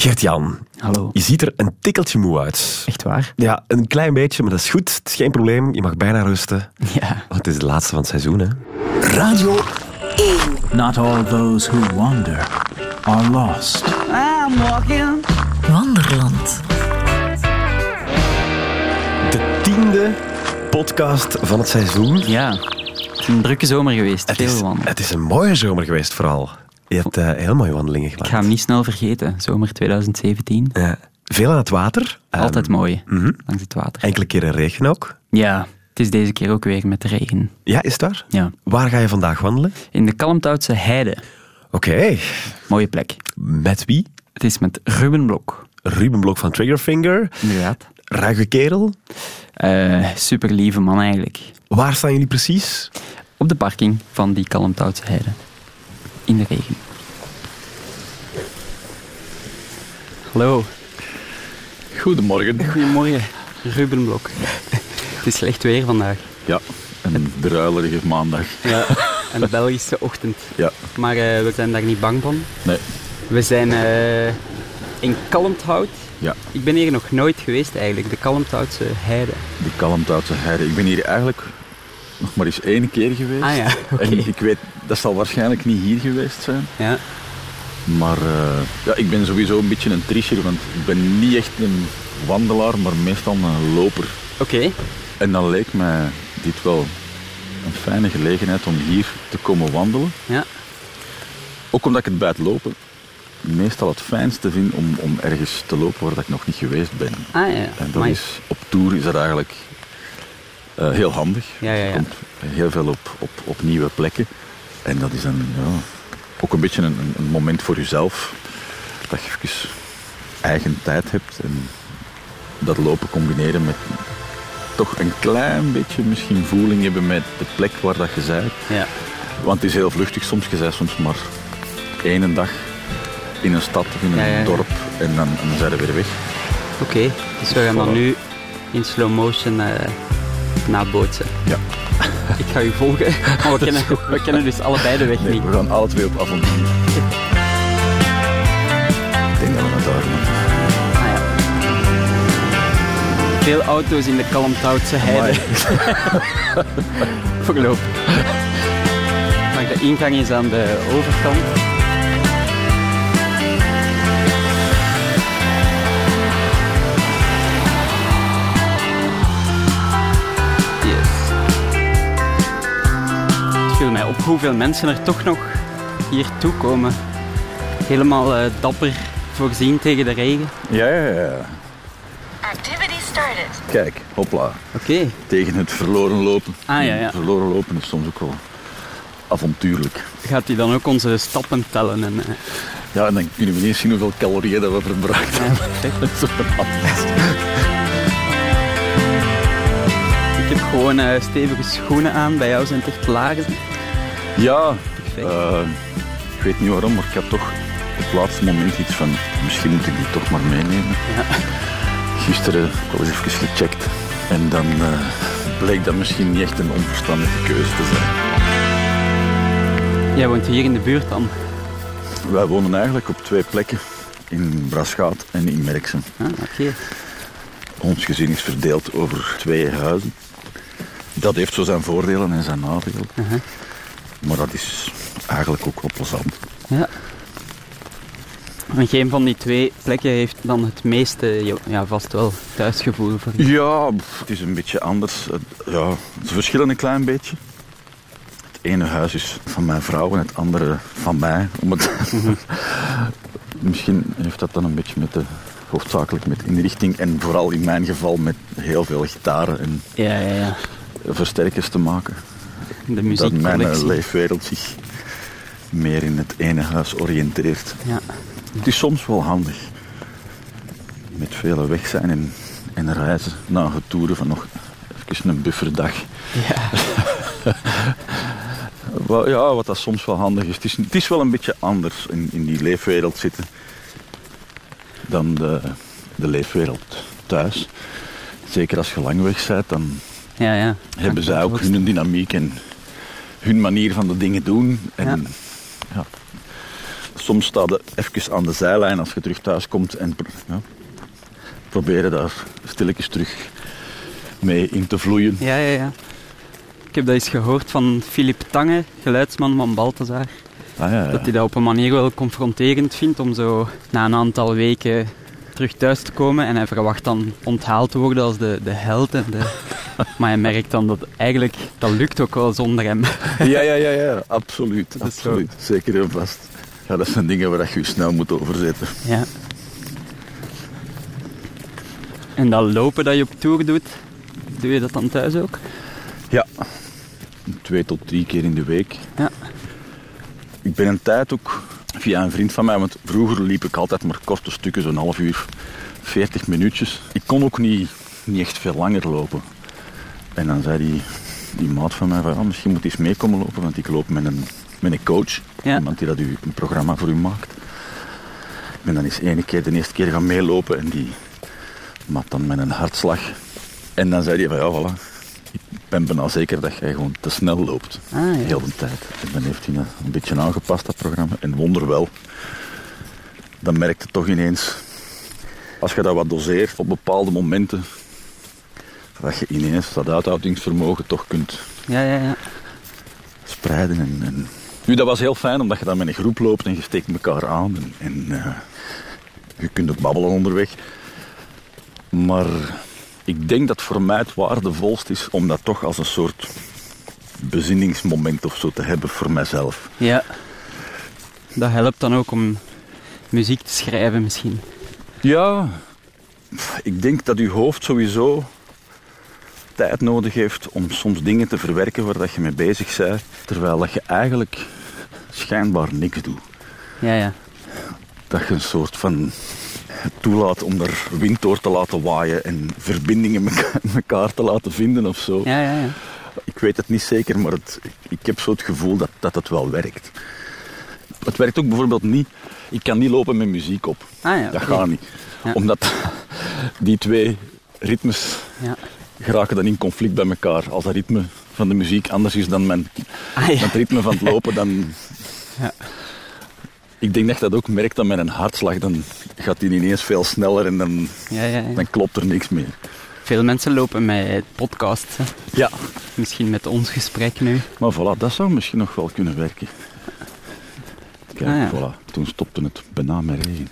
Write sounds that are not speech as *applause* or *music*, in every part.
Gert-Jan, Hallo. je ziet er een tikkeltje moe uit. Echt waar? Ja, een klein beetje, maar dat is goed. Het is geen probleem. Je mag bijna rusten. Ja. Want het is de laatste van het seizoen, hè. Radio 1. Not all those who wander are lost. I'm walking. Wanderland. De tiende podcast van het seizoen. Ja. Het is een drukke zomer geweest. Het Veel is, wandelen. het is een mooie zomer geweest, vooral. Je hebt eh, heel mooie wandelingen Ik gemaakt. ga hem niet snel vergeten. Zomer 2017. Ja. veel aan het water. Altijd Ehm, mooi. mhm. Langs het water. Enkele keren regen ook. Ja. Het is deze keer ook weer met de regen. Ja, is waar? Ja. Waar ga je vandaag wandelen? In de Kalmthoutse Heide. Oké. Mooie plek. Met wie? Het is met Ruben Blok. Ruben Blok van Triggerfinger. Inderdaad. Ruige kerel. Eh super lieve man eigenlijk. Waar staan jullie precies? Op de parking van die Kalmthoutse Heide. In de regen. Hallo. Goedemorgen. Goedemorgen. Ruben Blok. Het is slecht weer vandaag. Ja, een druilerige maandag. Ja, *laughs* een Belgische ochtend. Ja, Maar eh, we zijn daar niet bang van. nee, We zijn eh, in Kalmthout. ja. Ik ben hier nog nooit geweest eigenlijk, de Kalmthoutse heide. De Kalmthoutse Heide. Ik ben hier eigenlijk nog maar eens één keer geweest. Ah ja. *laughs* En ik weet, dat zal waarschijnlijk niet hier geweest zijn. Ja. Maar eh, ja, ik ben sowieso een beetje een tricher, want ik ben niet echt een wandelaar, maar meestal een loper. Oké. En dan leek mij dit wel een fijne gelegenheid om hier te komen wandelen. Ja. Ook omdat ik het bij het lopen meestal het fijnste vind om, om ergens te lopen waar dat ik nog niet geweest ben. Ah ja. En dat is, op tour is dat eigenlijk eh, heel handig. Ja, ja, ja. Je komt heel veel op, op, op nieuwe plekken. En dat is een, ja, ook een beetje een, een moment voor jezelf. Dat je even eigen tijd hebt. En dat lopen combineren met toch een klein beetje misschien voeling hebben met de plek waar dat je bent. Ja. Want het is heel vluchtig soms. Je bent soms maar één dag in een stad of in een Ja, ja, ja. dorp. En dan, dan zijn we weer weg. Oké, dus we gaan dan nu in slow motion eh nabootsen. Ja. *laughs* Ik ga u volgen, *laughs* maar we kennen, we kennen dus allebei de weg Nee, niet. we gaan alle twee op avontuur. Ik denk dat we dat daar moeten. Ah, ja. Veel auto's in de Kalmthoutse heide. *laughs* Voorlopig. Maar de ingang is aan de overkant. Hoeveel mensen er toch nog hier toe komen. Helemaal eh, dapper voorzien tegen de regen. Ja, ja, ja. Activity started. Kijk, hopla. Oké. Tegen het verloren lopen. Ah, ja, ja. Verloren lopen is soms ook wel avontuurlijk. Gaat hij dan ook onze stappen tellen? En, eh, Ja, en dan kunnen we niet eens zien hoeveel calorieën dat we verbruikt ja, hebben. *laughs* fantastisch. Ik heb gewoon eh, stevige schoenen aan. Bij jou zijn het echt lagen. Ja, eh, ik weet niet waarom, maar ik had toch op het laatste moment iets van, misschien moet ik die toch maar meenemen. Ja. Gisteren heb ik al eens even gecheckt en dan eh, bleek dat misschien niet echt een onverstandige keuze te zijn. Jij woont hier in de buurt dan? Wij wonen eigenlijk op twee plekken, in Braschaat en in Merksem. Ah, oké. Ons gezin is verdeeld over twee huizen. Dat heeft zo zijn voordelen en zijn nadelen. Maar dat is eigenlijk ook wel plezant. Ja. En geen van die twee plekken heeft dan het meeste, ja, vast wel, thuisgevoel voor je. Ja, het is een beetje anders. Ja, ze verschillen een klein beetje. Het ene huis is van mijn vrouw en het andere van mij. Om het *laughs* Misschien heeft dat dan een beetje met de, hoofdzakelijk met inrichting en vooral in mijn geval met heel veel gitaren en Ja, ja, ja. versterkers te maken. De Dat mijn eh, leefwereld zich meer in het ene huis oriënteert. Ja. Het is soms wel handig. Met vele weg zijn en, en reizen na een toeren van nog even een bufferdag. ja. *laughs* Ja, wat dat soms wel handig is. Het is, het is wel een beetje anders in, in die leefwereld zitten dan de, de leefwereld thuis. Zeker als je lang weg bent, dan Ja, ja. hebben zij ook hun dynamiek en hun manier van de dingen doen. En Ja. soms sta je even aan de zijlijn als je terug thuis komt en proberen daar stilletjes terug mee in te vloeien. Ja, ja, ja. Ik heb dat eens gehoord van Philip Tange, geluidsman van Balthazar. Ah, ja, ja. Dat hij dat op een manier wel confronterend vindt om zo na een aantal weken terug thuis te komen. En hij verwacht dan onthaald te worden als de, de held. En de... *laughs* Maar hij merkt dan dat eigenlijk, dat lukt ook wel zonder hem. Ja, ja, ja, ja, absoluut. Zo. absoluut. Zeker en vast. Ja, dat zijn dingen waar je je snel moet overzetten. Ja. En dat lopen dat je op tour doet, doe je dat dan thuis ook? Ja, twee tot drie keer in de week. Ja. Ik ben een tijd ook via een vriend van mij, want vroeger liep ik altijd maar korte stukken, zo'n half uur, 40 minuutjes. Ik kon ook niet, niet echt veel langer lopen. En dan zei die, die maat van mij van, ja, misschien moet je eens meekomen lopen, want ik loop met een, met een coach. Ja. Iemand die dat u, een programma voor u maakt. Ik ben dan eens ene keer, de eerste keer gaan meelopen en die mat dan met een hartslag. En dan zei hij van, ja, voilà, ben bijna zeker dat jij gewoon te snel loopt. Ah, ja. Heel de tijd. En dan heeft hij dat een beetje aangepast, dat programma. En wonderwel, dan merkte toch ineens, als je dat wat doseert op bepaalde momenten, dat je ineens dat uithoudingsvermogen toch kunt Ja, ja, ja. spreiden. En, en... Nu, dat was heel fijn, omdat je dan met een groep loopt en je steekt elkaar aan. En, en eh, je kunt ook babbelen onderweg. Maar ik denk dat voor mij het waardevolst is om dat toch als een soort bezinningsmoment of zo te hebben voor mijzelf. Ja. Dat helpt dan ook om muziek te schrijven misschien. Ja, ik denk dat je hoofd sowieso tijd nodig heeft om soms dingen te verwerken waar dat je mee bezig bent, terwijl dat je eigenlijk schijnbaar niks doet. Ja, ja. Dat je een soort van toelaat om er wind door te laten waaien en verbindingen met *laughs* elkaar te laten vinden of zo. Ja, ja, ja. Ik weet het niet zeker, maar het, ik, heb zo het gevoel dat, dat het wel werkt. Het werkt ook bijvoorbeeld niet... Ik kan niet lopen met muziek op. Ah ja, Dat gaat niet. Omdat *laughs* die twee ritmes Ja. geraken dan in conflict bij elkaar. Als dat ritme van de muziek anders is dan mijn, Ah, ja. het ritme van het lopen, dan... *laughs* Ja. Ik denk dat je dat ook merkt met een hartslag. Dan gaat die ineens veel sneller en dan, Ja, ja, ja. dan klopt er niks meer. Veel mensen lopen met podcasts. hè. Ja, Misschien met ons gesprek nu. maar voilà, dat zou misschien nog wel kunnen werken. Kijk, Ah, ja. voilà. Toen stopte het bijna met regen.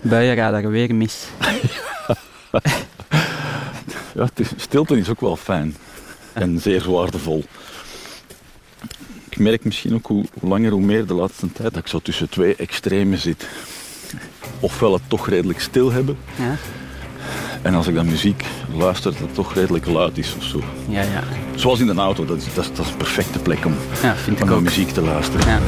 Buienradar weer mis. *laughs* Ja, stilte is ook wel fijn. En zeer waardevol. Ik merk misschien ook hoe, hoe langer hoe meer de laatste tijd dat ik zo tussen twee extremen zit. Ofwel het toch redelijk stil hebben. Ja, En als ik dan muziek luister, dat het toch redelijk luid is of zo. ja, ja. Zoals in de auto, dat is, dat is, dat is een perfecte plek om, Ja, vind om ik naar ook. muziek te luisteren. Ja.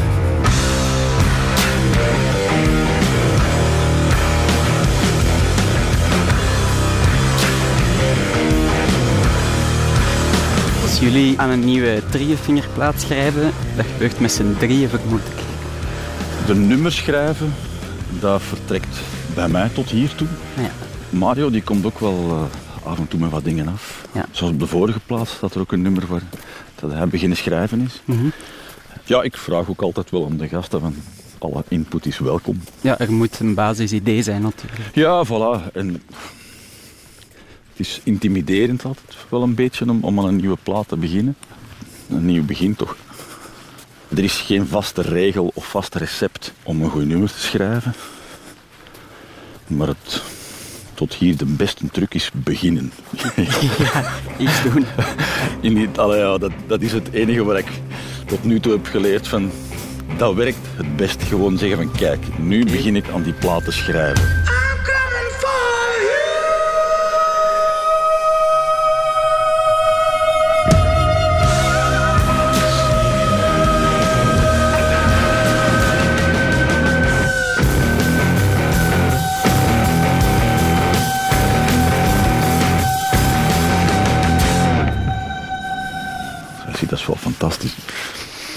Jullie aan een nieuwe drieënvingerplaat schrijven, dat gebeurt met z'n drieën vermoed ik. De nummers schrijven, dat vertrekt bij mij tot hier toe. Ja. Mario die komt ook wel eh, af en toe met wat dingen af. Ja. Zoals op de vorige plaats staat er ook een nummer waar dat hij beginnen schrijven is. Mhm. Ja, ik vraag ook altijd wel aan de gasten van alle input is welkom. ja, er moet een basisidee zijn natuurlijk. Ja, voilà. En het is intimiderend altijd wel een beetje om, om aan een nieuwe plaat te beginnen. Een nieuw begin toch. Er is geen vaste regel of vast recept om een goed nummer te schrijven. Maar het tot hier de beste truc is beginnen. *laughs* Iets doen. In die, allee, ja, dat, dat is het enige wat ik tot nu toe heb geleerd van... Dat werkt het best. Gewoon zeggen van kijk, nu begin ik aan die plaat te schrijven. Fantastisch.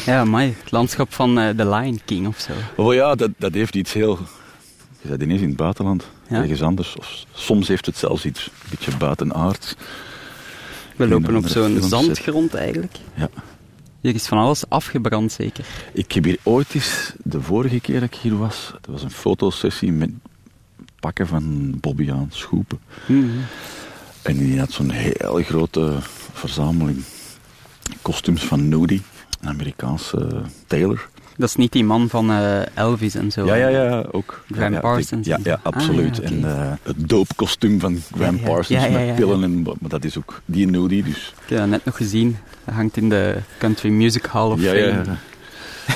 Ja, mooi. Het landschap van eh, The Lion King of zo. Oh ja, dat, dat heeft iets heel... Je bent ineens in het buitenland, Ja. ergens anders. Of soms heeft het zelfs iets een beetje buitenaards. We lopen op zo'n zandgrond eigenlijk. Ja. Hier is van alles afgebrand, zeker. Ik heb hier ooit eens, de vorige keer dat ik hier was, dat was een fotosessie met pakken van Bobbiaan Schoepen. Mhm. En die had zo'n heel grote verzameling kostuums van Nudie, een Amerikaanse tailor. Dat is niet die man van eh, Elvis en zo. Ja, ja, ja, ook. Graham ja, Parsons. Ja, ja, absoluut. Ah, ja, oké. En eh, het doopkostuum van Graham. Parsons met pillen en... Maar dat is ook die Nudie, dus... Ik heb dat net nog gezien. Dat hangt in de Country Music Hall of Fame.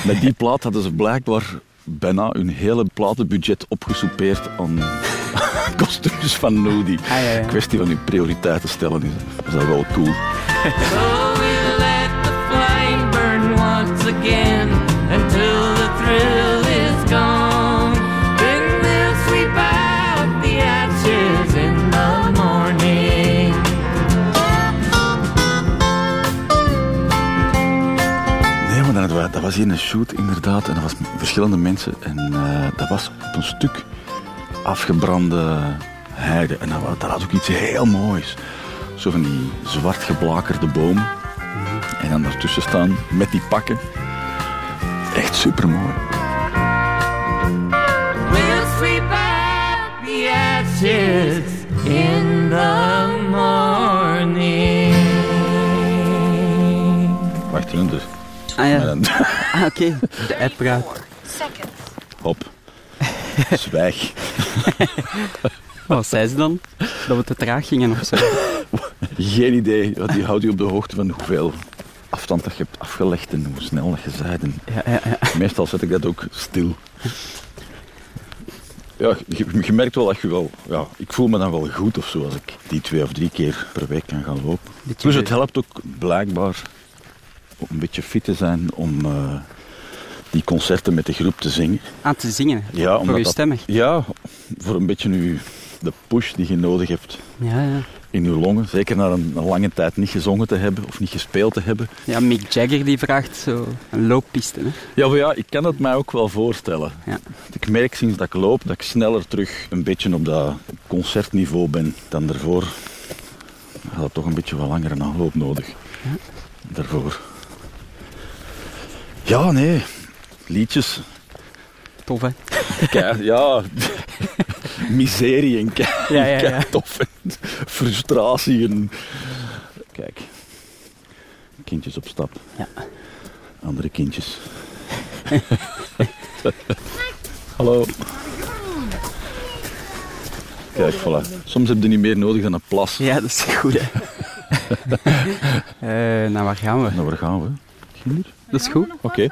Met die plaat hadden ze blijkbaar bijna hun hele platenbudget opgesoupeerd aan *laughs* kostuums van Nudie. Ah. Kwestie van uw prioriteiten stellen is, is dat wel cool. *laughs* again until the thrill is gone. Then we'll sweep out the ashes in the morning. Nee, maar dat, dat was hier een shoot inderdaad. En dat was verschillende mensen. En eh, dat was op een stuk afgebrande heide. En dat, dat had ook iets heel moois. Zo van die zwart geblakerde bomen. En dan daartussen staan met die pakken. Echt super mooi. We'll sweep out the ashes in the morning. Wacht even, dus. Ah ja, dan- *laughs* ah, oké. De app praat. Seconds. Hop. Zwijg. *laughs* Wat zei ze dan? Dat we te traag gingen of zo. Geen idee. Die houdt u op de hoogte van hoeveel afstand dat je hebt afgelegd en hoe snel dat je zijt. Ja, ja, ja. Meestal zet ik dat ook stil. Ja, je, je merkt wel dat je wel... Ja, ik voel me dan wel goed of zo als ik die twee of drie keer per week kan gaan lopen. Dus het helpt ook blijkbaar om een beetje fit te zijn om eh, die concerten met de groep te zingen. Aan te zingen. Ja, Voor je stemmen. Ja, voor een beetje nu de push die je nodig hebt Ja, ja. In je longen. Zeker na een, een lange tijd niet gezongen te hebben of niet gespeeld te hebben. Ja, Mick Jagger die vraagt zo een looppiste. Hè? Ja, maar ja, ik kan het mij ook wel voorstellen. Ja. Ik merk sinds dat ik loop dat ik sneller terug een beetje op dat concertniveau ben dan daarvoor. Ik had toch een beetje wat langer een aanloop nodig. Daarvoor. Ja, nee. Liedjes. Tof, hè? Kei, ja. *laughs* Miserie en kei, Ja, ja, ja. kei tof. En frustratie en... Kijk. Kindjes op stap. Ja. Andere kindjes. *laughs* Hallo. Kijk, voilà. Soms heb je niet meer nodig dan een plas. Ja, dat is goed, hè? *laughs* Eh, nou, waar gaan we? Nou, waar gaan we? Ginder? Dat is goed. Oké.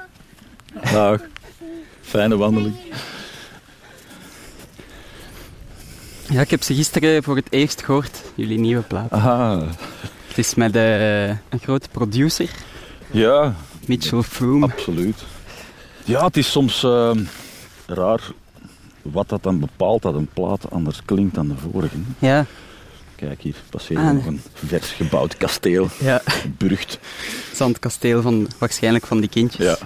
Dag. Fijne wandeling. Ja, ik heb ze gisteren voor het eerst gehoord, jullie nieuwe plaat. Aha. Het is met eh, een grote producer, Ja, Mitchell Froome. absoluut. Ja, het is soms eh, raar wat dat dan bepaalt dat een plaat anders klinkt dan de vorige. Ja, Kijk, hier passeert Ah, nog een vers gebouwd kasteel. ja. Burgt. Zandkasteel van, waarschijnlijk van die kindjes. Ja.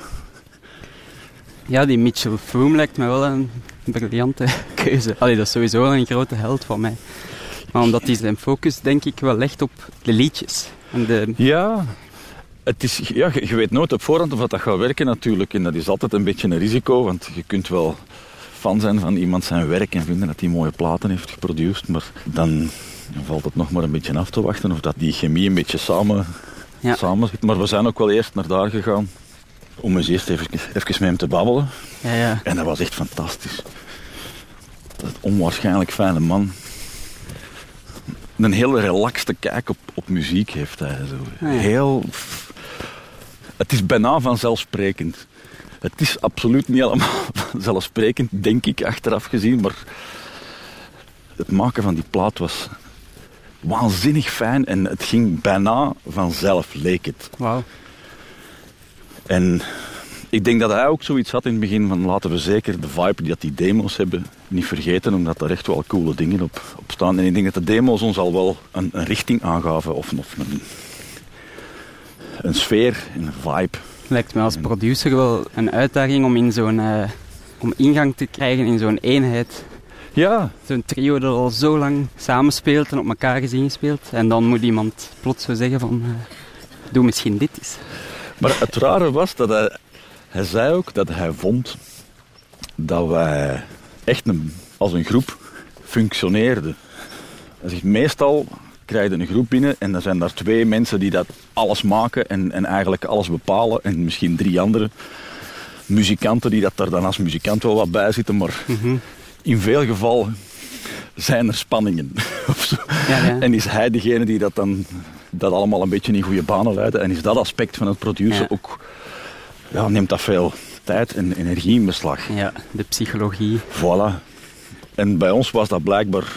Ja, die Mitchell Froome lijkt me wel een briljante *laughs* keuze. Allee, dat is sowieso wel een grote held van mij. Maar omdat hij zijn focus, denk ik, wel legt op de liedjes. En de, Ja, het is, ja je, weet nooit op voorhand of dat, dat gaat werken natuurlijk. En dat is altijd een beetje een risico, want je kunt wel fan zijn van iemand zijn werk en vinden dat hij mooie platen heeft geproduceerd. Maar dan valt het nog maar een beetje af te wachten of dat die chemie een beetje samen, Ja. samen zit. Maar we zijn ook wel eerst naar daar gegaan om eens eerst even, even met hem te babbelen. ja, ja. En dat was echt fantastisch. Dat onwaarschijnlijk fijne man. Een hele relaxte kijk op, op muziek heeft hij. Zo. Ja. Heel... Het is bijna vanzelfsprekend. Het is absoluut niet allemaal *laughs* vanzelfsprekend, denk ik, achteraf gezien. Maar het maken van die plaat was waanzinnig fijn. En het ging bijna vanzelf, leek het. Wauw. En ik denk dat hij ook zoiets had in het begin van laten we zeker de vibe die dat die demo's hebben niet vergeten, omdat daar echt wel coole dingen op, op staan. En ik denk dat de demo's ons al wel een, een richting aangaven of, of een, een sfeer, een vibe. Lijkt me als producer wel een uitdaging om, in zo'n, eh, om ingang te krijgen in zo'n eenheid. Ja, Zo'n trio dat al zo lang samenspeelt en op elkaar is ingespeeld. En dan moet iemand plots zo zeggen van, eh, doe misschien dit eens. Maar het rare was dat hij, hij zei ook dat hij vond dat wij echt een, als een groep functioneerden. Hij zegt, meestal krijg je een groep binnen en dan zijn daar twee mensen die dat alles maken en, en eigenlijk alles bepalen. En misschien drie andere muzikanten die dat daar dan als muzikant wel wat bij zitten. Maar in veel gevallen zijn er spanningen. *laughs* Ja, ja. En is hij degene die dat dan dat allemaal een beetje in goede banen leidt. En is dat aspect van het produceren Ja. ook, ja, neemt dat veel tijd en energie in beslag. Ja, de psychologie. Voilà. En bij ons was dat blijkbaar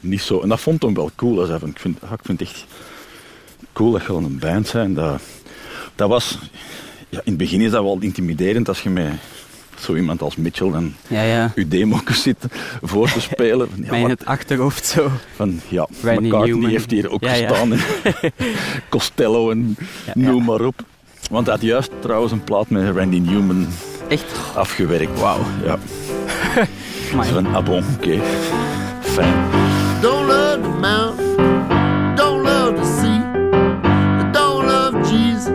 niet zo. En dat vond hem wel cool. Van, ik, vind, ah, ik vind het echt cool dat je een band zijn. Dat, dat was... Ja, in het begin is dat wel intimiderend als je met zo iemand als Mitchell dan Ja, ja. demo's *laughs* zit voor te spelen. *laughs* Ja, Met in het achterhoofd zo. van ja, Randy McCartney Newman. heeft hier ook gestaan. en *laughs* Costello en Ja, noem ja. maar op. Want hij had juist trouwens een plaat met Randy Newman Echt. afgewerkt. Wauw. Ja. Amai. Zo van, ah bon, oké. Fijn. Don't love the mountain, don't love the sea, don't love Jesus.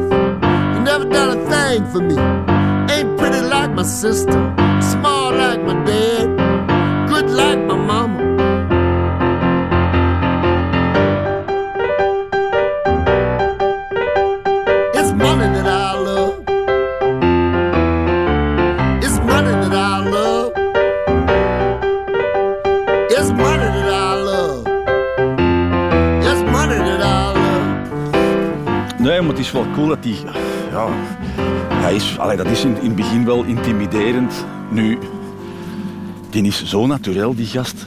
You never done a thing for me. My sister, smart like my dad, good like my mama. It's money that I love. It's money that I love. It's money that I love. It's money that I love. Nee, maar het is wel cool dat hij... Ja, hij is, allee, dat is in, in het begin wel intimiderend. Nu, die is zo natuurlijk, die gast.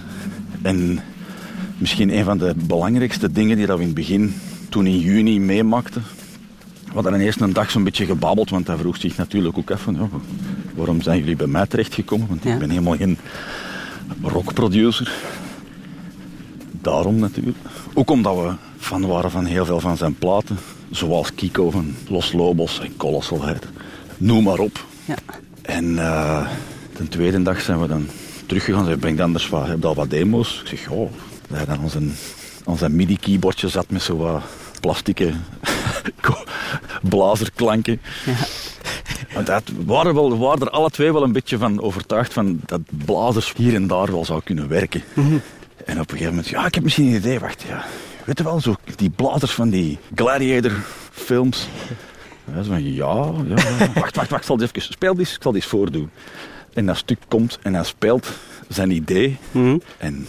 En misschien een van de belangrijkste dingen die dat we in het begin, toen in juni, meemaakten. We hadden dan eerst een dag zo'n beetje gebabbeld, want hij vroeg zich natuurlijk ook even... Ja, waarom zijn jullie bij mij terechtgekomen? Want Ja. ik ben helemaal geen rockproducer. Daarom natuurlijk. Ook omdat we fan waren van heel veel van zijn platen. Zoals Kiko van Los Lobos en Colossalheid. Noem maar op. Ja. En eh, de tweede dag zijn we dan teruggegaan. Ze brengt anders wat, heb je al wat demo's? Ik zeg, ja. Hij dan aan zijn midi-keyboardje zat met zo wat plastieke *laughs* blazerklanken. Want dat we waren, wel, we waren er alle twee wel een beetje van overtuigd van dat blazers hier en daar wel zou kunnen werken. En op een gegeven moment, ja, ik heb misschien een idee, wacht, ja. Weet je wel, zo die blazers van die Gladiator films. Ja, zo van, ja, ja, *laughs* wacht, wacht, wacht, ik zal dit even, speel dit, ik zal dit voordoen. En dat stuk komt en hij speelt zijn idee. Mhm. En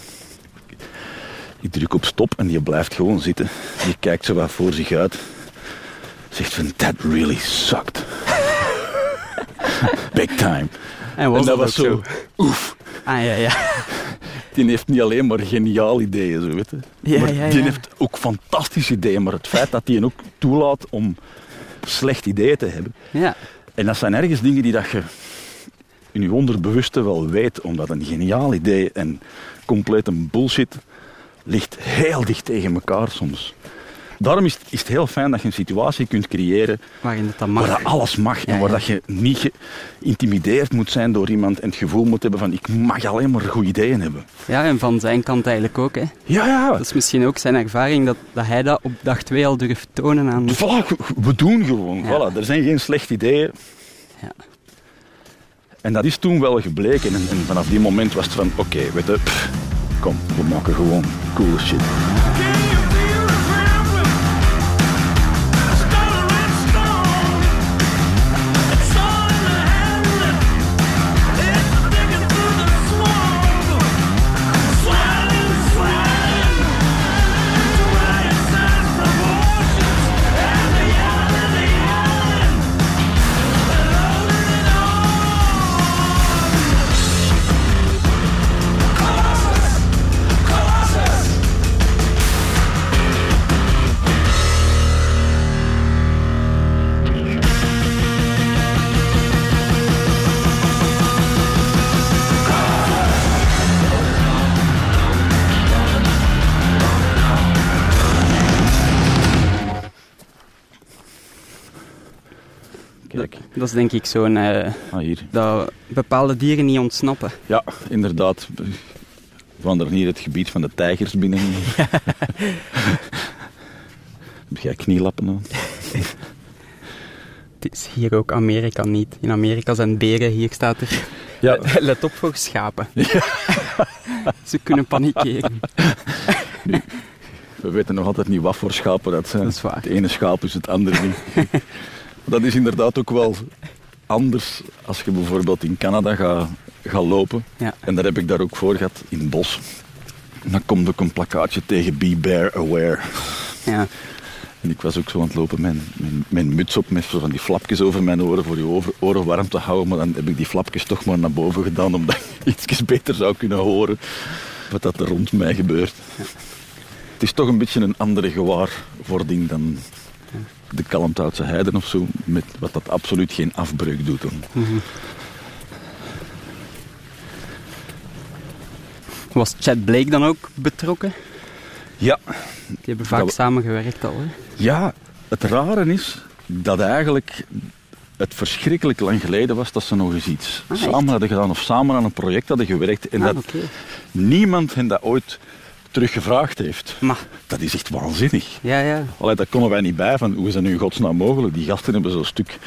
ik druk op stop en die blijft gewoon zitten. Die kijkt zo wat voor zich uit. Zegt van, that really sucked. *laughs* Big time. En was en dat was zo, oef. Ah, ja, ja. Die heeft niet alleen maar geniaal ideeën, zo weet je. Ja, maar ja, die ja. heeft ook fantastische ideeën. Maar het feit dat hij ook toelaat om slecht ideeën te hebben. Ja. En dat zijn ergens dingen die dat je in je onderbewuste wel weet. Omdat een geniaal idee en compleet een bullshit ligt heel dicht tegen elkaar soms. Daarom is het, is het heel fijn dat je een situatie kunt creëren Waarin dan mag. waar dat alles mag. en waar dat je niet geïntimideerd moet zijn door iemand en het gevoel moet hebben van ik mag alleen maar goede ideeën hebben. Ja, en van zijn kant eigenlijk ook. Hè. Ja, ja. Dat is misschien ook zijn ervaring dat, dat hij dat op dag 2 al durft tonen aan. Voilà, we doen gewoon. Voilà, er zijn geen slechte ideeën. Ja. En dat is toen wel gebleken. En, en vanaf die moment was het van, oké, weet je, pff, kom, we maken gewoon coole shit. Dat is denk ik zo'n... eh, ah, hier. dat bepaalde dieren niet ontsnappen. Ja, inderdaad. Wandelen hier het gebied van de tijgers binnen. *laughs* Heb jij knielappen aan? Het is hier ook Amerika niet. In Amerika zijn beren, hier staat er... Ja. *laughs* Let op voor schapen. *laughs* Ze kunnen panikeren. We weten nog altijd niet wat voor schapen dat zijn. Dat is waar. Het ene schaap is het andere niet. Dat is inderdaad ook wel anders als je bijvoorbeeld in Canada gaat lopen. Ja. En daar heb ik daar ook voor gehad, in het bos. En dan komt ook een plakkaatje tegen Be Bear Aware. Ja. En ik was ook zo aan het lopen, mijn, mijn, mijn muts op met zo van die flapjes over mijn oren voor je over- oren warm te houden. Maar dan heb ik die flapjes toch maar naar boven gedaan, omdat ik *laughs* iets beter zou kunnen horen wat dat er rond mij gebeurt. Het is toch een beetje een andere gewaarwording dan de Kalmthoutse heiden of zo, met wat dat absoluut geen afbreuk doet. Dan. Was Chad Blake dan ook betrokken? Ja, Die hebben vaak we- samengewerkt al. Hè? Ja, het rare is dat eigenlijk het verschrikkelijk lang geleden was dat ze nog eens iets Ah, samen hadden gedaan of samen aan een project hadden gewerkt en Ah, dat niemand hen dat ooit teruggevraagd heeft. Maar, Dat is echt waanzinnig. ja, ja. Allee, daar konden wij niet bij van hoe is dat nu in godsnaam mogelijk? Die gasten hebben zo'n stuk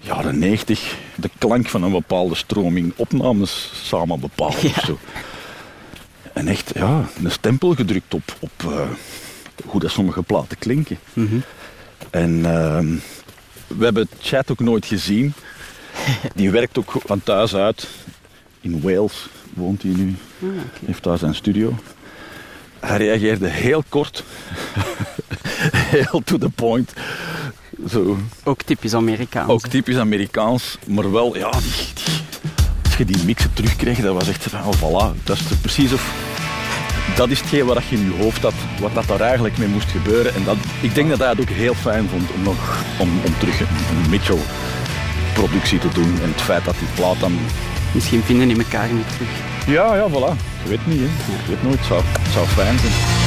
jaren 90 de klank van een bepaalde stroming opnames samen bepaald of zo. En echt, ja, een stempel gedrukt op, op eh, hoe dat sommige platen klinken. Mhm. En ehm, we hebben Chat ook nooit gezien. *laughs* Die werkt ook van thuis uit. In Wales woont hij nu. Ah, Heeft daar zijn studio. Hij reageerde heel kort. *laughs* heel to the point. Zo, Ook typisch Amerikaans. ook typisch Amerikaans. Maar wel, ja, die, die, als je die mixen terugkreeg, dat was echt van, oh, voilà. Dat is precies of... Dat is hetgeen wat je in je hoofd had, wat dat daar eigenlijk mee moest gebeuren. En dat, ik denk dat hij het ook heel fijn vond om, nog, om, om terug een, een Mitchell-productie te doen. En het feit dat die plaat dan... Misschien vinden die elkaar niet terug. Ja, ja, voilà. Je weet niet, hè. Je weet nooit.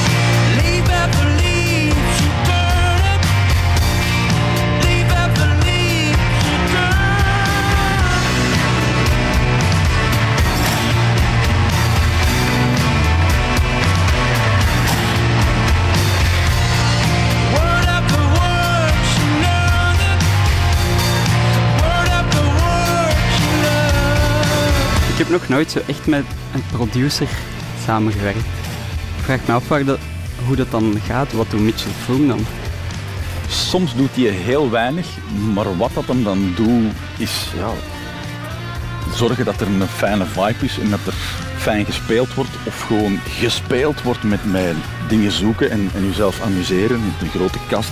Heb nog nooit zo echt met een producer samengewerkt. Ik vraag me af hoe dat dan gaat. Wat doet Mitchell Froome dan? Soms doet hij heel weinig, maar wat dat hem dan doet, is ja, zorgen dat er een fijne vibe is en dat er fijn gespeeld wordt. Of gewoon gespeeld wordt met, met dingen zoeken en, en jezelf amuseren. Met een grote kast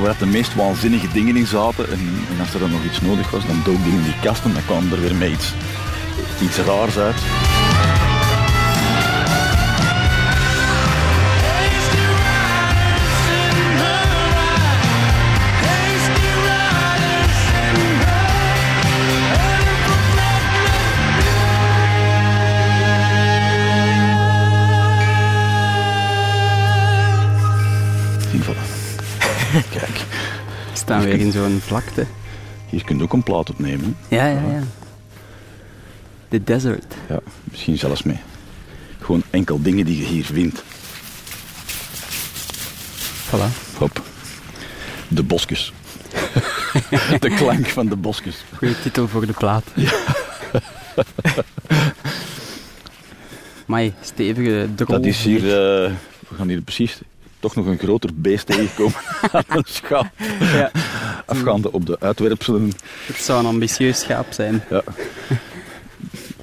waar de meest waanzinnige dingen in zaten. En, en als er dan nog iets nodig was, dan dook die in die kast en dan kwam er weer met iets, iets raars uit. *laughs* Kijk, Ik sta weer in zo'n vlakte. hier kun je ook een plaat opnemen. hè. Ja, ja, ja. The desert. Ja, misschien zelfs mee. Gewoon enkel dingen die je hier vindt. Voilà. Hop. De bosjes. *laughs* de klank van de bosjes. Goeie titel voor de plaat. *laughs* Mai, stevige drol. Dat is hier, eh, we gaan hier precies toch nog een groter beest tegenkomen *laughs* aan een schaap. Ja, Afgaande op de uitwerpselen. het zou een ambitieus schaap zijn. Ja.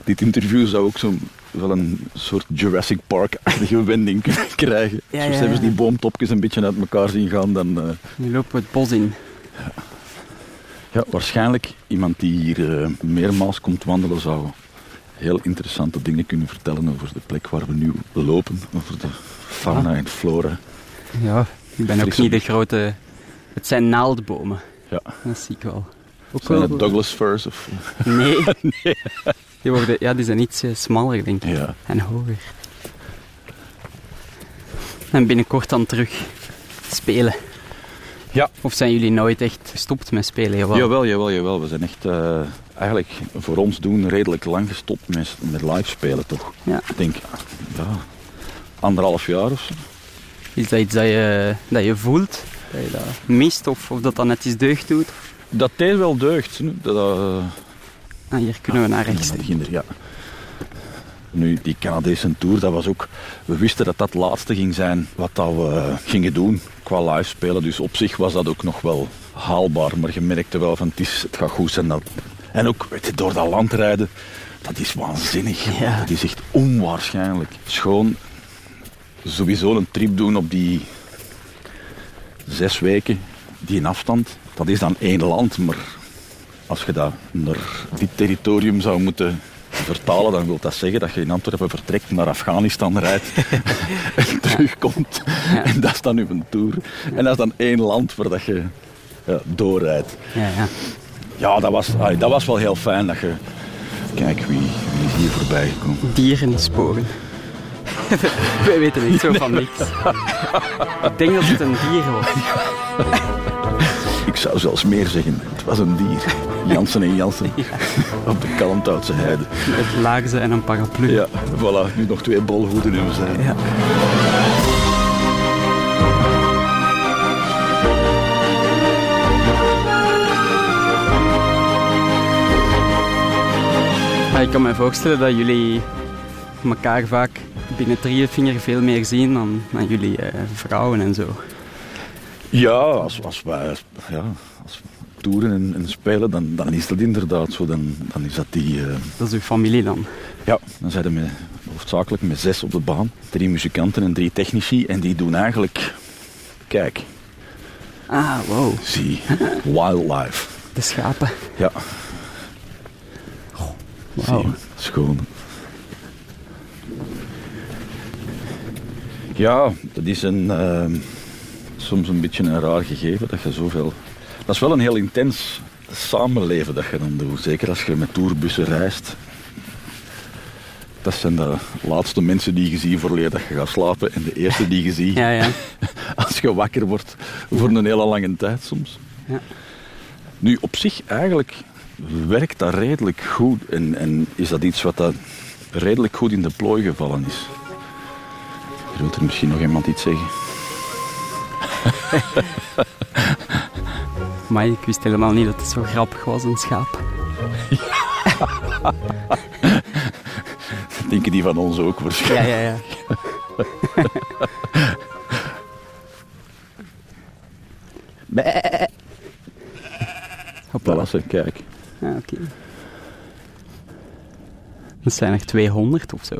Dit interview zou ook zo'n wel een soort Jurassic Park-achtige wending kunnen *laughs* krijgen. Ja, Soms ja, hebben ze ja. die boomtopjes een beetje uit elkaar zien gaan. Dan, eh, Nu lopen we het bos in. Ja, waarschijnlijk iemand die hier eh, meermaals komt wandelen zou heel interessante dingen kunnen vertellen over de plek waar we nu lopen, over de fauna en flora. Ja, ik ben ook niet de grote... Het zijn naaldbomen. Ja. Dat zie ik wel. Ook Zijn wel- het Douglas firs of? Nee. *laughs* *laughs* Die, worden, ja, die zijn iets eh, smaller, denk ik. Ja. En hoger. En binnenkort dan terug spelen. Ja. Of zijn jullie nooit echt gestopt met spelen? Jawel. Jawel, jawel, jawel. We zijn echt eh, eigenlijk voor ons doen redelijk lang gestopt met, met live spelen toch. Ja. Ik denk, ja, anderhalf jaar of zo. Is dat iets dat je, dat je voelt? Dat je dat mist? Of, of dat dat net iets deugd doet? Dat deed wel deugd. Dat, eh, Ah, hier kunnen we naar rechts. Ja. Nu, die Canadese tour, dat was ook... We wisten dat dat het laatste ging zijn wat dat we gingen doen qua live spelen. Dus op zich was dat ook nog wel haalbaar. Maar je merkte wel van, het, is, het gaat goed zijn. Dat... En ook, weet je, door dat land rijden, dat is waanzinnig. Ja. Dat is echt onwaarschijnlijk. Schoon sowieso een trip doen op die zes weken, die afstand. Dat is dan één land, maar als je dat naar dit territorium zou moeten vertalen, dan wil dat zeggen dat je in Antwerpen vertrekt, naar Afghanistan rijdt en *laughs* *laughs* terugkomt. En dat is dan uw tour. En dat is dan één land waar dat je ja, doorrijdt. Ja, ja. Ja, dat was, dat was wel heel fijn dat je... Kijk, wie, wie is hier voorbij gekomen? Dierensporen. *laughs* Wij weten niet zo van niks. Ik denk dat het een dier was. Ik zou zelfs meer zeggen, het was een dier. Jansen en Jansen *laughs* op de Kalmthoutse heide. Met laarzen en een paraplu. Ja, voilà, nu nog twee bolhoeden in we zijn. Ja. Ik kan me voorstellen dat jullie elkaar vaak binnen drieënvinger veel meer zien dan, dan jullie eh, vrouwen en zo. Ja, als, als wij ja, als we toeren en, en spelen, dan, dan is dat inderdaad zo. Dan, dan is dat die... eh, Dat is uw familie dan. ja, dan zijn we met, hoofdzakelijk met zes op de baan. Drie muzikanten en drie technici. En die doen eigenlijk... Kijk, Ah, wow. zie, wildlife. De schapen. Ja, zie, schoon. Ja, dat is een, ehm, soms een beetje een raar gegeven dat je zoveel... Dat is wel een heel intens samenleven dat je dan doet. Zeker als je met tourbussen reist. Dat zijn de laatste mensen die je ziet voor je dat je gaat slapen. En de eerste die je ziet *laughs* Ja, ja. *laughs* als je wakker wordt voor een hele lange tijd soms. Ja. Nu, op zich eigenlijk werkt dat redelijk goed. En, en is dat iets wat dat redelijk goed in de plooi gevallen is. Wil er misschien nog iemand iets zeggen? *laughs* Maar ik wist helemaal niet dat het zo grappig was, een schaap. *laughs* Denken die van ons ook Ja, waarschijnlijk. ja, ja. Bäh. Hoppa. Voilà, zeg, kijk. Ja, oké. Dat zijn er 200 of zo.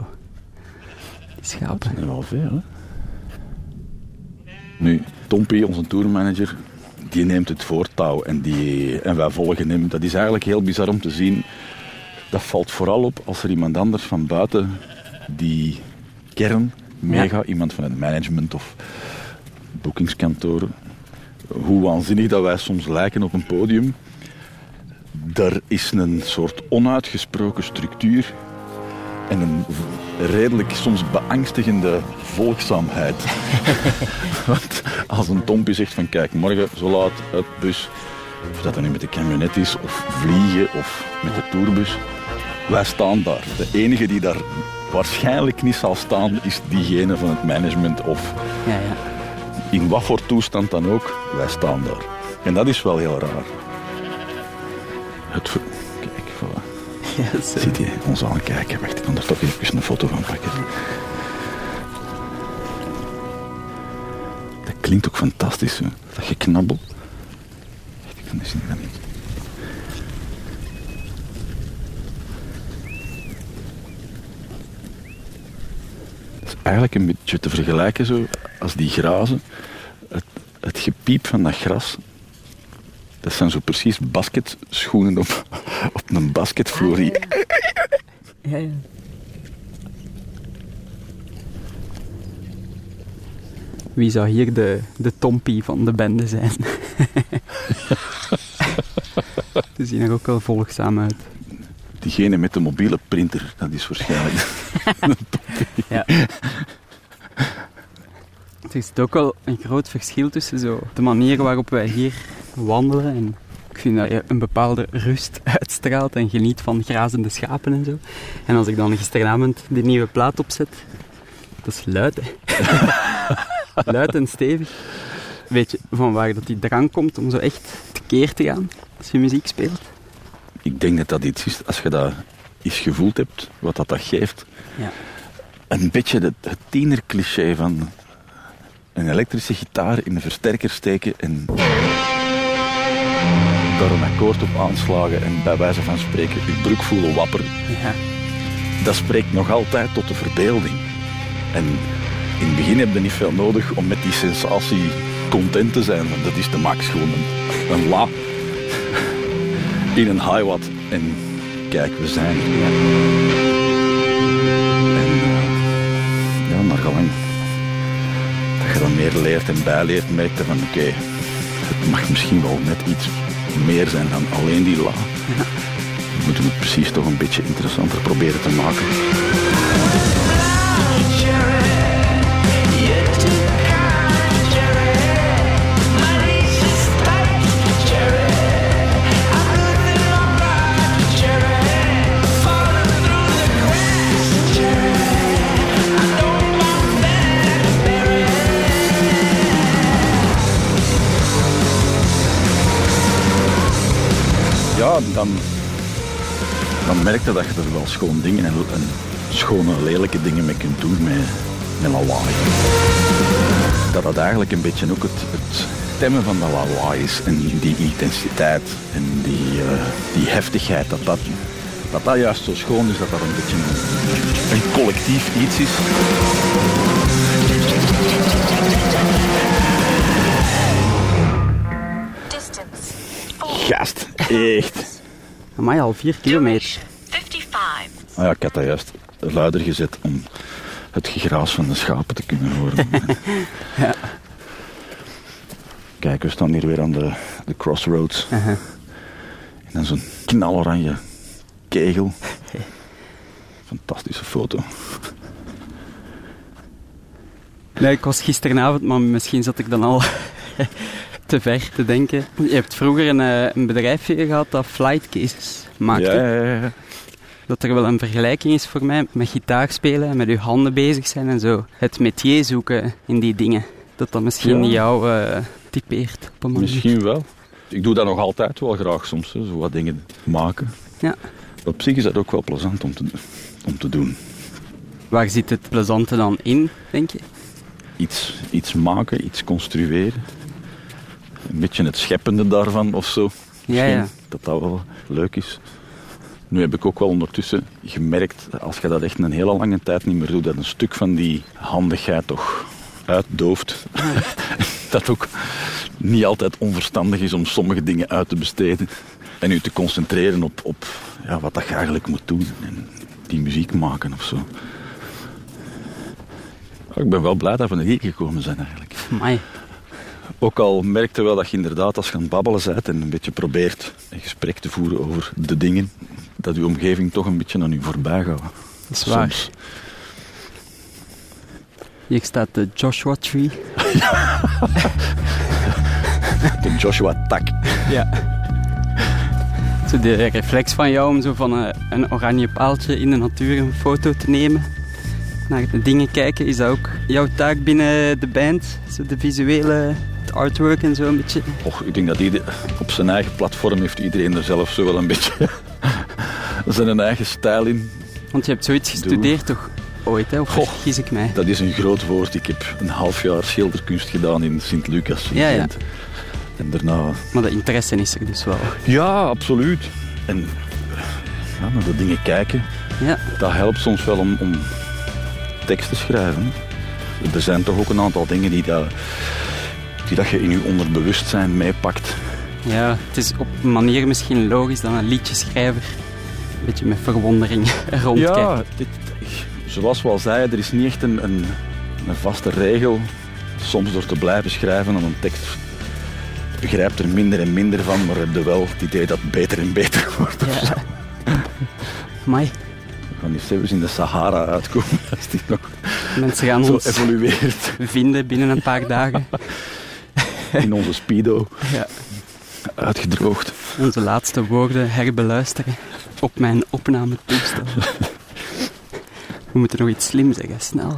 Die schapen. Dat is wel veel, hè? Nu, Tompie, onze tourmanager, die neemt het voortouw en, die, en wij volgen hem. Dat is eigenlijk heel bizar om te zien. Dat valt vooral op als er iemand anders van buiten die kern meegaat. Iemand van het management of boekingskantoren. Hoe waanzinnig dat wij soms lijken op een podium. Daar is een soort onuitgesproken structuur en een redelijk soms beangstigende volgzaamheid. *laughs* Want als een tompje zegt van kijk, morgen zo laat uit bus, of dat dan nu met de camionet is, of vliegen, of met de tourbus, wij staan daar. De enige die daar waarschijnlijk niet zal staan, is diegene van het management of Ja, ja. in wat voor toestand dan ook, wij staan daar. En dat is wel heel raar. Het zo. Ziet hij ons aankijken? Wacht, ik kan er toch even een foto van pakken. Dat klinkt ook fantastisch, hè? dat geknabbel. Wacht, ik kan dat niet. Is eigenlijk een beetje te vergelijken zo, als die grazen. Het, het gepiep van dat gras, dat zijn zo precies basketschoenen op, op een basketvloer. Ja, ja. Wie zou hier de, de tompie van de bende zijn? *laughs* Ze zien er ook wel volgzaam uit. Diegene met de mobiele printer, dat is waarschijnlijk. *laughs* Ja. Er zit ook wel een groot verschil tussen zo de manier waarop wij hier wandelen. En ik vind dat je een bepaalde rust *laughs* uitstraalt en geniet van grazende schapen en zo. En als ik dan gisteravond die nieuwe plaat opzet, dat is luid, hè. *laughs* luid en stevig. Weet je van waar dat die drang komt om zo echt te tekeer te gaan als je muziek speelt? Ik denk dat dat iets is, als je dat eens gevoeld hebt, wat dat, dat geeft. Ja. Een beetje het, het tienercliché van een elektrische gitaar in een versterker steken en daar een akkoord op aanslagen en bij wijze van spreken je broek voelen wapperen. Ja. Dat spreekt nog altijd tot de verbeelding. En in het begin heb je niet veel nodig om met die sensatie content te zijn. Want dat is de max gewoon een, een la in een hi-wat. En kijk, we zijn er. Ja. En eh, ja, gelang dat je dan meer leert en bijleert, merk je van oké, het mag misschien wel net iets meer zijn dan alleen die la. We moeten het precies toch een beetje interessanter proberen te maken. Dan merk je dat je er wel schoon dingen en, en schone, lelijke dingen mee kunt doen met, met lawaai. Dat dat eigenlijk een beetje ook het, het stemmen van dat lawaai is en die intensiteit en die, eh, die heftigheid, dat dat, dat dat juist zo schoon is, dat dat een beetje een, een collectief iets is. Distance. Gast, echt. Amai, al vier kilometer. 55. Ah ja, ik had dat juist luider gezet om het gegras van de schapen te kunnen horen. *laughs* Ja. Kijk, we staan hier weer aan de, de crossroads. Uh-huh. En dan zo'n knaloranje kegel. Fantastische foto. Nee, ik was gisteravond, maar misschien zat ik dan al *laughs* te ver te denken. Je hebt vroeger een, eh, een bedrijfje gehad dat flight cases maakte. Ja, ja, ja. Dat er wel een vergelijking is voor mij met gitaar spelen en met je handen bezig zijn en zo. Het métier zoeken in die dingen. Dat dat misschien Ja. jou eh, typeert op een manier. Misschien wel. Ik doe dat nog altijd wel graag soms, hè, zo wat dingen maken. Ja. Op zich is dat ook wel plezant om te, om te doen. Waar zit het plezante dan in, denk je? Iets, iets maken, iets construeren. Een beetje het scheppende daarvan of zo. Ja, ja. Dat dat wel leuk is. Nu heb ik ook wel ondertussen gemerkt, als je dat echt een hele lange tijd niet meer doet, dat een stuk van die handigheid toch uitdooft. *laughs* dat ook niet altijd onverstandig is om sommige dingen uit te besteden. En u te concentreren op, op ja, wat dat je eigenlijk moet doen. En die muziek maken of zo. Ik ben wel blij dat we hier gekomen zijn eigenlijk. Amai. Ook al merkte wel dat je inderdaad als je aan het babbelen bent en een beetje probeert een gesprek te voeren over de dingen, dat je omgeving toch een beetje aan je voorbij gaat. Dat is waar. Soms. Hier staat de Joshua Tree. *laughs* *laughs* De Joshua Tak. Ja. Zo de reflex van jou om zo van een, een oranje paaltje in de natuur een foto te nemen. Naar de dingen kijken, is dat ook jouw taak binnen de band? Zo de visuele, het artwork en zo een beetje. Och, ik denk dat ieder, op zijn eigen platform heeft iedereen er zelf zo wel een beetje *laughs* zijn eigen stijl in. Want je hebt zoiets gestudeerd toch ooit, hè? Of Goh. vergis ik mij? Dat is een groot woord. Ik heb een half jaar schilderkunst gedaan in Sint-Lucas. in Ja, ja. En daarna Maar de interesse is er dus wel. Ja, absoluut. En ja, naar de dingen kijken, Ja, dat helpt soms wel om, om tekst te schrijven. Er zijn toch ook een aantal dingen die, dat, die dat je in je onderbewustzijn meepakt. ja, het is op een manier misschien logisch dat een liedjeschrijver een beetje met verwondering *laughs* rondkijkt. Ja, dit, zoals we al zeiden, er is niet echt een, een, een vaste regel. Soms door te blijven schrijven aan een tekst begrijpt er minder en minder van, maar heb je wel het idee dat het beter en beter *laughs* wordt. Amai, We gaan eens even in de Sahara uitkomen *laughs* als die nog mensen gaan zo ons evolueert vinden binnen een paar dagen. *laughs* in onze speedo. Ja. Uitgedroogd. Onze laatste woorden herbeluisteren op mijn opnametoestel. We moeten nog iets slim zeggen, snel.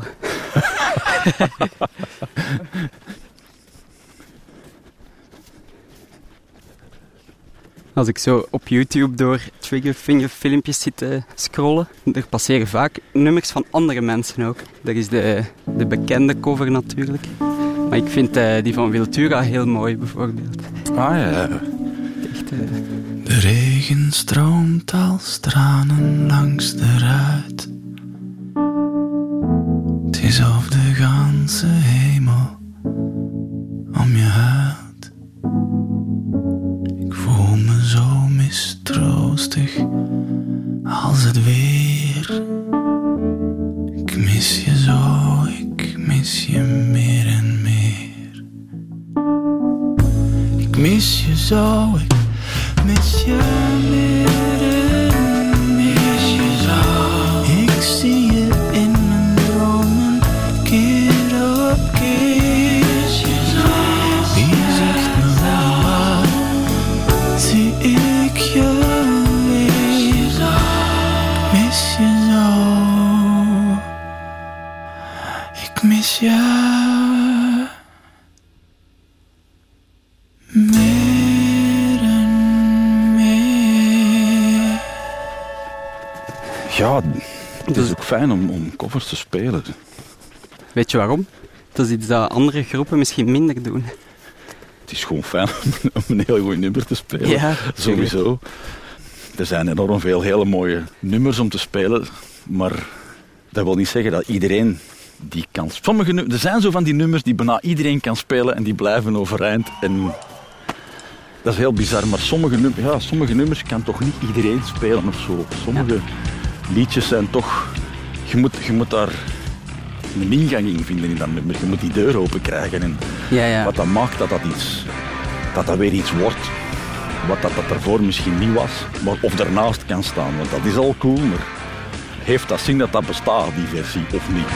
Als ik zo op YouTube door Triggerfinger filmpjes zit te scrollen, er passeren vaak nummers van andere mensen ook. Dat is de, de bekende cover natuurlijk. Maar ik vind eh, die van Wiltura heel mooi bijvoorbeeld. Ah ja. Echt, eh, De regen stroomt als tranen langs de ruit. Het is of de ganse hemel om je huilt. Ik voel me zo mistroostig als het weer. Mis fijn om, om covers te spelen. weet je waarom? Dat is iets dat andere groepen misschien minder doen. Het is gewoon fijn *laughs* om een heel goed nummer te spelen. Ja, Sowieso. Er zijn enorm veel hele mooie nummers om te spelen, maar dat wil niet zeggen dat iedereen die kan. Sommige nu- er zijn zo van die nummers die bijna iedereen kan spelen en die blijven overeind. En dat is heel bizar, maar sommige, num- ja, sommige nummers kan toch niet iedereen spelen of zo. Sommige liedjes zijn toch. Je moet, je moet daar een ingang in vinden in dat nummer. Je moet die deur open krijgen. En Ja, ja. wat dat maakt dat dat iets, dat dat weer iets wordt. Wat dat, dat ervoor misschien niet was, maar of daarnaast kan staan. Want dat is al cool, maar heeft dat zin dat dat bestaat, die versie, of niet?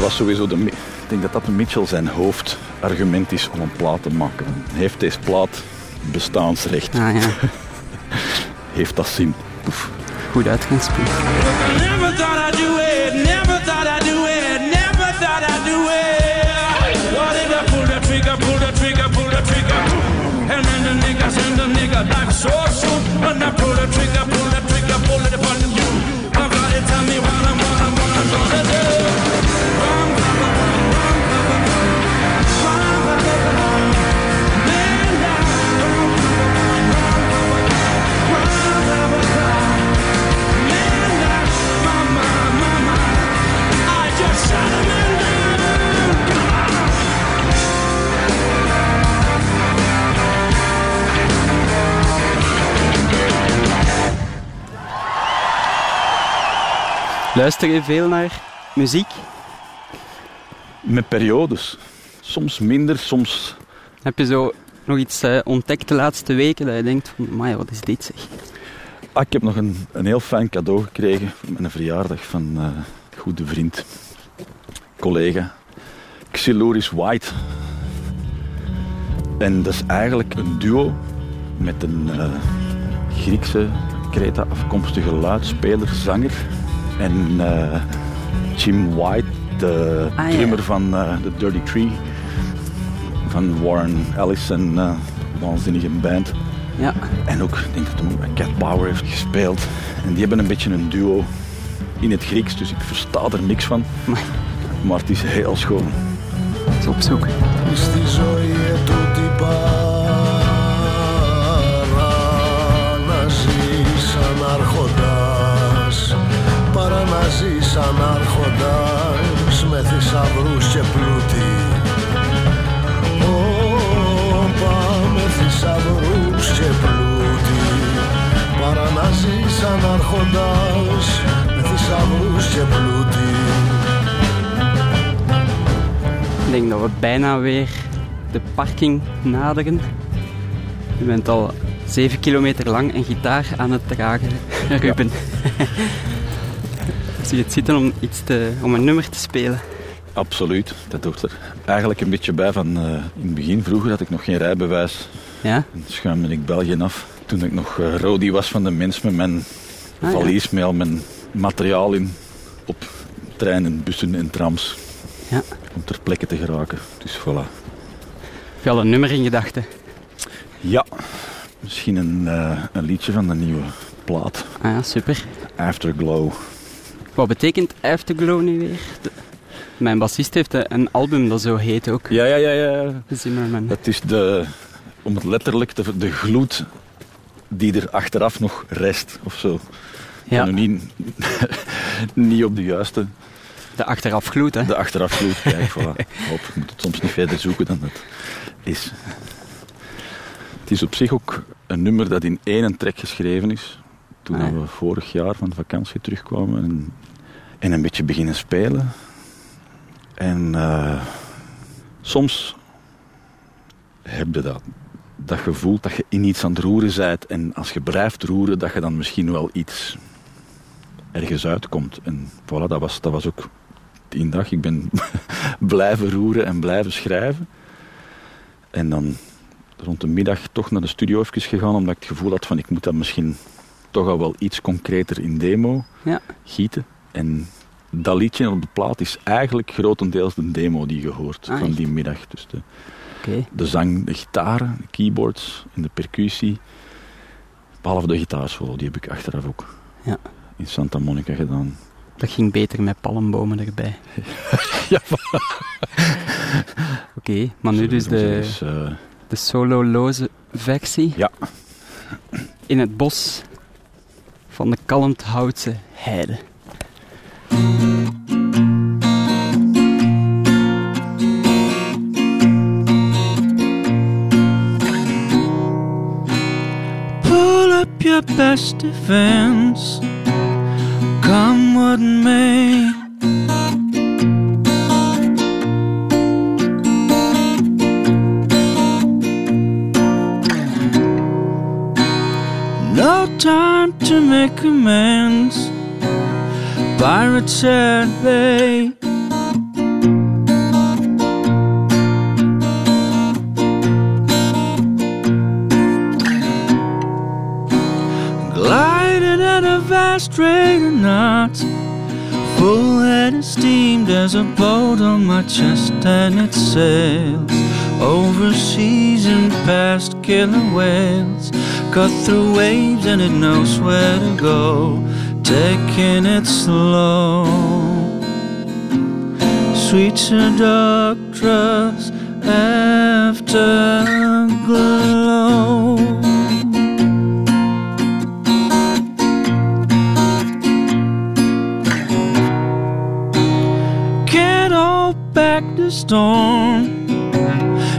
Dat was sowieso de... Ik denk dat dat Mitchell zijn hoofdargument is om een plaat te maken. Heeft deze plaat bestaansrecht? Ah ja, *laughs* Heeft dat zin? Oef. goed uitgangspunt. Never thought I'd do it, never thought I'd do it, never thought I'd do it. What if I pull the trigger, pull the trigger, pull the trigger? And the niggas and the nigga like so soon. When I pull the trigger, pull the trigger, pull it upon you. Luister je veel naar muziek? Met periodes. Soms minder, soms... Heb je zo nog iets eh, ontdekt de laatste weken dat je denkt van, maar wat is dit zeg? Ah, ik heb nog een, een heel fijn cadeau gekregen met een verjaardag van eh, een goede vriend, collega, Xylouris White. En dat is eigenlijk een duo met een eh, Griekse, Kreta afkomstige luidspeler, zanger en eh, Jim White, de ah, drummer van eh, uh, The Dirty Tree, van Warren Ellison, uh, eh, waanzinnige band. Ja. En ook, ik denk dat hem Cat Power heeft gespeeld. En die hebben een beetje een duo in het Grieks, dus ik versta er niks van. Maar het is heel schoon. Het is op zoek. ζεις σαν άρχοντας με θησαυρούς και πλούτη Ω, πάμε θησαυρούς και πλούτη παρά να ζεις σαν άρχοντας με θησαυρούς και πλούτη Ik denk dat we bijna weer de parking naderen. Je bent al 7 kilometer lang een gitaar aan het dragen, Ruben. *laughs* Zie je het zitten om, iets te, om een nummer te spelen? Absoluut, dat doet er eigenlijk een beetje bij van eh, in het begin. Vroeger had ik nog geen rijbewijs. Ja? En schuimde ik België af. Toen ik nog uh, was van de mens met mijn Ah, ja. valies met al mijn materiaal in op treinen, bussen en trams. Ja. Om ter plekke te geraken. Dus voilà. Heb je al een nummer in gedachten? Ja, misschien een, eh, een liedje van de nieuwe plaat. Ah ja, super. Afterglow. Wat betekent Afterglow nu weer? De- mijn bassist heeft eh, een album dat zo heet ook. Ja, ja, ja, ja. Zimmerman. Het is de, om het letterlijk te de gloed die er achteraf nog rest of zo. Ja, Nu niet, *laughs* niet op de juiste, de achterafgloed, hè. de achteraf gloed. Kijk, voilà. Hop, je moet het soms niet verder zoeken dan het is. Het is op zich ook een nummer dat in één trek geschreven is. Toen Ah, we vorig jaar van de vakantie terugkwamen en, en een beetje beginnen spelen. En eh, soms heb je dat, dat gevoel dat je in iets aan het roeren bent. En als je blijft roeren, dat je dan misschien wel iets ergens uitkomt. En voilà, dat was, dat was ook die dag. Ik ben *laughs* blijven roeren en blijven schrijven. En dan rond de middag toch naar de studio even gegaan, omdat ik het gevoel had van ik moet dat misschien toch al wel iets concreter in demo Ja. gieten. En dat liedje op de plaat is eigenlijk grotendeels de demo die je hoort Ah, van echt? die middag. Dus de, de zang, de gitaren, de keyboards en de percussie. Behalve de gitaarsolo, die heb ik achteraf ook Ja. in Santa Monica gedaan. Dat ging beter met palmbomen erbij. *laughs* Ja, *laughs* Oké, maar nu dus de, Dus, eh, de sololoze versie. Ja. In het bos van de Kalmthoutse heide. Pull up your best defense. Come what may. Time to make amends. Pirates at bay. Gliding at a vast rate of knots. Full head of steam, there's a boat on my chest and it sails over seas and past killer whales. Cut through waves and it knows where to go, taking it slow. Sweet seductress afterglow. Can't hold back the storm.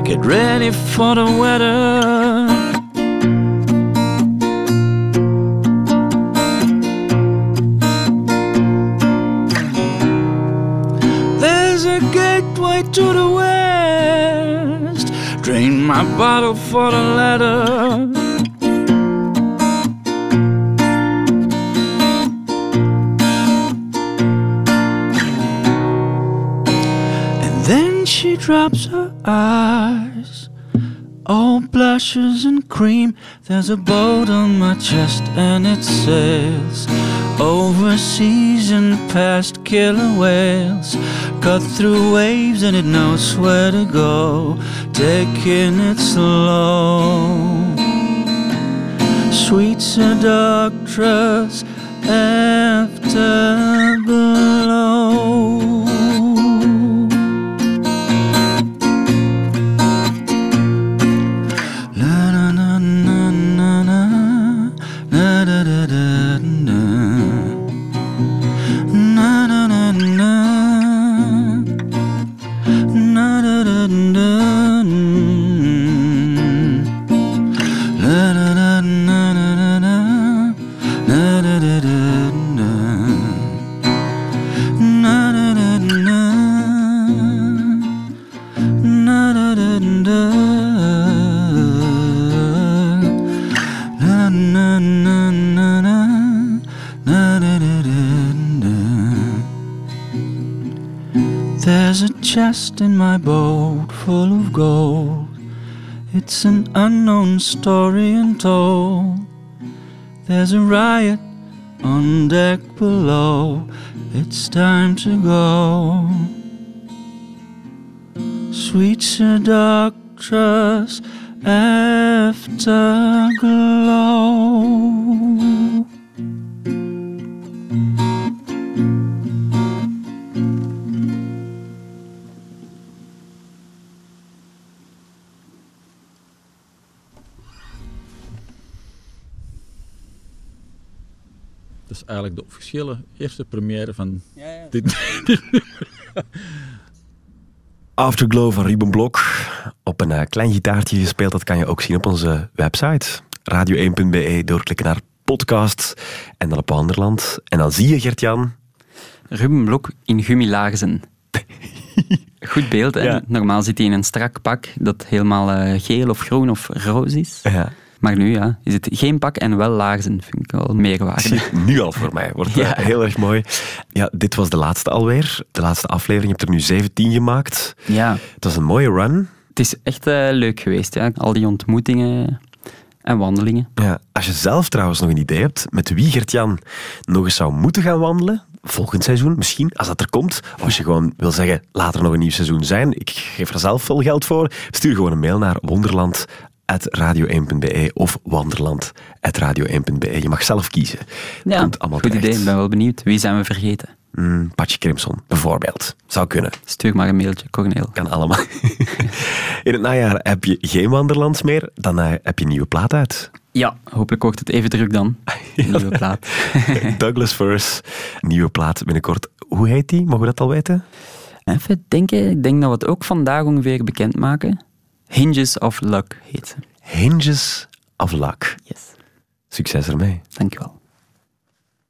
Get ready for the weather. To the west. Drain my bottle for the letter. And then she drops her eyes. All blushes and cream. There's a boat on my chest and it sails over seas and past killer whales. Cut through waves and it knows where to go. Taking it slow. Sweet seductress afterglow. It's an unknown story untold. There's a riot on deck below. It's time to go. Sweet seductress, afterglow. Officiële eerste première van dit. *laughs* Afterglow van Ruben Blok. Op een eh, klein gitaartje gespeeld. Dat kan je ook zien op onze website. Radio1.be. Doorklikken naar podcast. En dan op Wanderland. En dan zie je Gert-Jan. Ruben Blok in gummilaarzen. *laughs* Goed beeld, hè? Ja. Normaal zit hij in een strak pak dat helemaal eh, geel of groen of roze is. Ja. Maar nu ja, is het geen pak en wel laarzen. Vind ik wel meerwaarde. Zie nu al voor mij. Wordt *laughs* eh, Ja. heel erg mooi. Ja, dit was de laatste alweer. De laatste aflevering. Je hebt er nu 17 gemaakt. Ja, Het was een mooie run. het is echt eh, leuk geweest. Ja. Al die ontmoetingen en wandelingen. Ja, als je zelf trouwens nog een idee hebt met wie Gert-Jan nog eens zou moeten gaan wandelen, volgend seizoen misschien, als dat er komt, of als je gewoon wil zeggen, laat er nog een nieuw seizoen zijn, ik geef er zelf veel geld voor, stuur gewoon een mail naar wonderland.radio1.be of wanderland.radio1.be. Je mag zelf kiezen. Ja, Komt allemaal goed terecht. idee. Ik ben wel benieuwd. Wie zijn we vergeten? Mm, Patje Crimson, bijvoorbeeld. Zou kunnen. Stuur maar een mailtje, Corneel. Kan allemaal. *laughs* In het najaar heb je geen Wanderland meer, dan heb je een nieuwe plaat uit. Ja, hopelijk wordt het even druk dan. *laughs* Een nieuwe plaat. *laughs* Douglas Furs, nieuwe plaat binnenkort. Hoe heet die? Mogen we dat al weten? Even denken. Ik denk dat we het ook vandaag ongeveer bekendmaken. Hinges of Luck heet ze. Hinges of Luck. Yes. Succes ermee. Dankjewel.